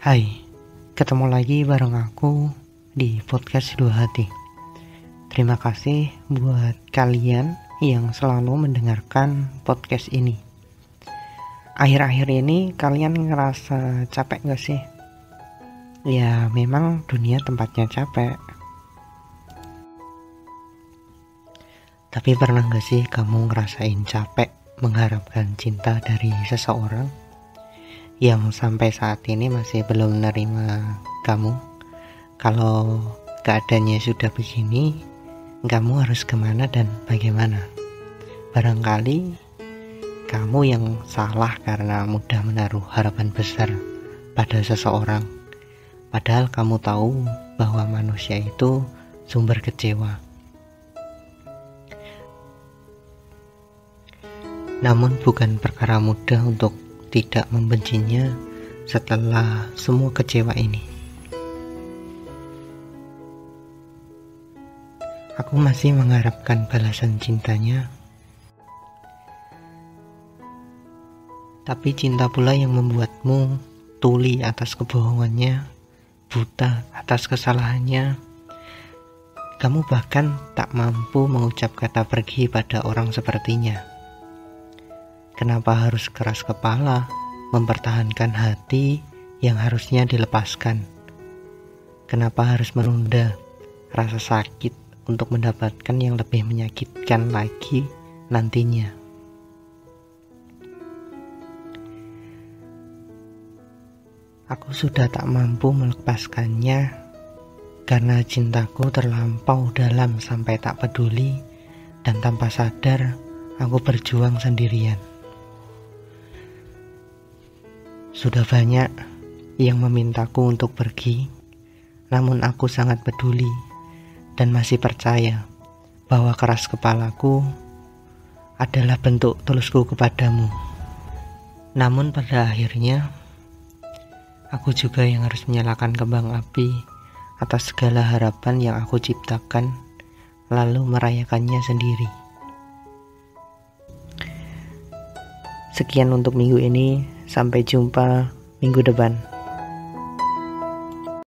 Hai, ketemu lagi bareng aku di podcast Dua Hati. Terima kasih buat kalian yang selalu mendengarkan podcast ini. Akhir-akhir ini kalian ngerasa capek gak sih? Ya memang dunia tempatnya capek. Tapi pernah gak sih kamu ngerasain capek mengharapkan cinta dari seseorang? Yang sampai saat ini masih belum menerima kamu. Kalau keadaannya sudah begini kamu harus ke mana dan bagaimana? Barangkali kamu yang salah karena mudah menaruh harapan besar pada seseorang. Padahal kamu tahu bahwa manusia itu sumber kecewa. Namun bukan perkara mudah untuk tidak membencinya setelah semua kecewa ini. Aku masih mengharapkan balasan cintanya. Tapi cinta pula yang membuatmu tuli atas kebohongannya, buta atas kesalahannya. Kamu bahkan tak mampu mengucap kata pergi pada orang sepertinya. Kenapa harus keras kepala mempertahankan hati yang harusnya dilepaskan? Kenapa harus menunda rasa sakit untuk mendapatkan yang lebih menyakitkan lagi nantinya? Aku sudah tak mampu melepaskannya karena cintaku terlampau dalam sampai tak peduli dan tanpa sadar aku berjuang sendirian. Sudah banyak yang memintaku untuk pergi, namun aku sangat peduli dan masih percaya bahwa keras kepalaku adalah bentuk tulusku kepadamu. Namun pada akhirnya, aku juga yang harus menyalakan kembang api atas segala harapan yang aku ciptakan, lalu merayakannya sendiri. Sekian untuk minggu ini. Sampai jumpa minggu depan.